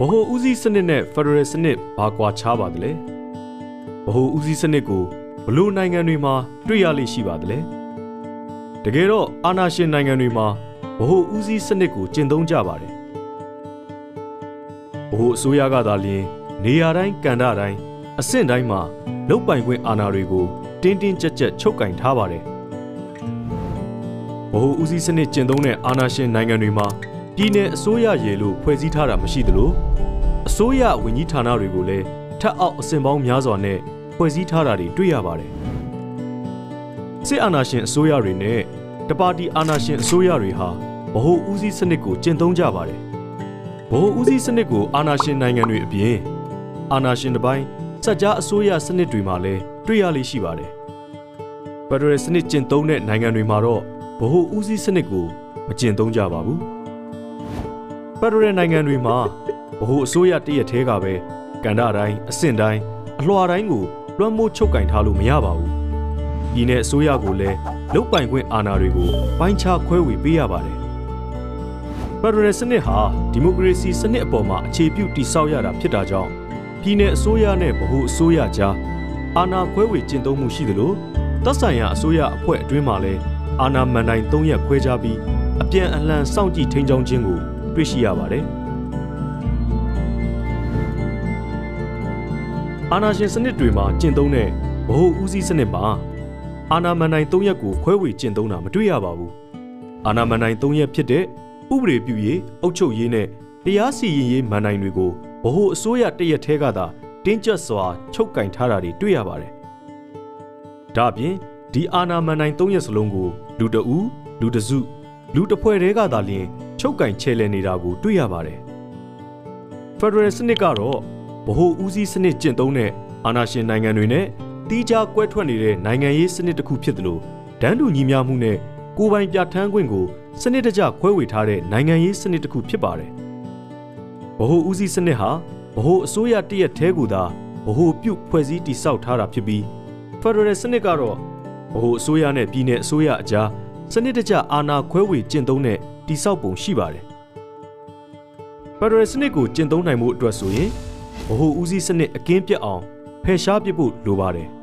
ဗဟိုဦးစီးစနစ်နဲ့ဖက်ဒရယ်စနစ်ဘာကွာခြားပါသလဲဗဟိုဦးစီးစနစ်ကိုဘလို့နိုင်ငံတွေမှာတွေ့ရလိမ့်ရှိပါသလဲတကယ်တော့အာဏာရှင်နိုင်ငံတွေမှာဗဟိုဦးစီးစနစ်ကိုကျင့်သုံးကြပါတယ်ဗဟိုအစိုးရကသာလျှင်နေရာတိုင်းကဏ္ဍတိုင်းအဆင့်တိုင်းမှာလုတ်ပိုင်ခွင့်အာဏာတွေကိုတင်းတင်းကြပ်ကြပ်ချုပ်ကင်ထားပါတယ်ဗဟိုဦးစီးစနစ်ကျင့်သုံးတဲ့အာဏာရှင်နိုင်ငံတွေမှာ ပြည်내အစိုးရရေလို့ဖွဲ့စည်းထားတာမရှိသလိုအစိုးရဝန်ကြီးဌာနတွေကိုလည်းထပ်အောက်အဆင့်ပေါင်းများစွာနဲ့ဖွဲ့စည်းထားတာတွေတွေ့ရပါတယ်စစ်အာဏာရှင်အစိုးရတွေနဲ့တပါတီအာဏာရှင်အစိုးရတွေဟာဗဟိုဦးစီးစနစ်ကိုကျင့်သုံးကြပါတယ်ဗဟိုဦးစီးစနစ်ကိုအာဏာရှင်နိုင်ငံတွေအပြင်အာဏာရှင်တစ်ပိုင်းစက်ကြားအစိုးရစနစ်တွေမှာလည်းတွေ့ရလိမ့်ရှိပါတယ်ဖက်ဒရယ်စနစ်ကျင့်သုံးတဲ့နိုင်ငံတွေမှာတော့ဗဟိုဦးစီးစနစ်ကိုမကျင့်သုံးကြပါဘူး ဖက်ဒရယ်နိုင်ငံတွေမှာဗဟိုအစိုးရတရက်သေးကပဲကဏ္ဍတိုင်းအဆင့်တိုင်းအလွှာတိုင်းကိုလွှမ်းမိုးချုပ်ကင်ထားလို့မရပါဘူးဒီနဲ့အစိုးရကိုလည်းလုတ်ပိုင်ခွင့်အာဏာတွေကိုပိုင်းခြားခွဲဝေပေးရပါတယ်ဖက်ဒရယ်စနစ်ဟာဒီမိုကရေစီစနစ်အပေါ်မှာအခြေပြုတည်ဆောက်ရတာဖြစ်တာကြောင့်ပြည်내အစိုးရနဲ့ဗဟိုအစိုးရကြားအာဏာခွဲဝေကျင့်သုံးမှုရှိသလိုသက်ဆိုင်ရာအစိုးရအဖွဲ့အတွင်းမှာလည်းအာဏာမန်တိုင်း၃ရက်ခွဲခြားပြီးအပြန်အလှန်စောင့်ကြည့်ထိန်းချောင်းခြင်းကို တွေ့ရှိရပါတယ်အာဏာရှင်စနစ်တွေမှာကျင့်သုံးတဲ့ဗဟိုဦးစီးစနစ်မှာအာဏာမန်တိုင်း၃ရက်ကိုခွဲဝေကျင့်သုံးတာမတွေ့ရပါဘူးအာဏာမန်တိုင်း၃ရက်ဖြစ်တဲ့ဥပဒေပြုရေးအုပ်ချုပ်ရေးနဲ့တရားစီရင်ရေးမန်တိုင်းတွေကိုဗဟိုအစိုးရတရက်ထဲကသာတင်းကျပ်စွာချုပ်ကင်ထားတာတွေတွေ့ရပါတယ်။ဒါ့အပြင်ဒီအာနာမန်နိုင်၃ရက်စလုံးကိုလူတအူးလူတစုလူတစ်ဖွဲ့တည်းကသာလျှင် ချုပ်ကင်ချဲလဲနေတာကိုတွေ့ရပါတယ်။ဖက်ဒရယ်စနစ်ကတော့ဗဟိုဦးစီးစနစ်ကျင့်သုံးတဲ့အာဏာရှင်နိုင်ငံတွေနဲ့တီးခြားကွဲထွက်နေတဲ့နိုင်ငံရေးစနစ်တစ်ခုဖြစ်တယ်လို့ဒန်းတူညီမျှမှုနဲ့ကိုယ်ပိုင်ပြဋ္ဌာန်းခွင့်ကိုစနစ်တကျခွဲဝေထားတဲ့နိုင်ငံရေးစနစ်တစ်ခုဖြစ်ပါတယ်။ဗဟိုဦးစီးစနစ်ဟာဗဟိုအစိုးရတရက်သေးကိုသာဗဟိုပြုဖွဲ့စည်းတည်ဆောက်ထားတာဖြစ်ပြီးဖက်ဒရယ်စနစ်ကတော့ဗဟိုအစိုးရနဲ့ပြည်내အစိုးရအကြားစနစ်တကျအာဏာခွဲဝေကျင့်သုံးတဲ့ တည်ဆောက်ပုံရှိပါတယ်။ဖက်ဒရယ်စနစ်ကိုကျင့်သုံးနိုင်မှုအတွက်ဆိုရင်ဗဟိုဦးစီးစနစ်အကင်းပြတ်အောင်ဖယ်ရှားပစ်ဖို့လိုပါတယ်။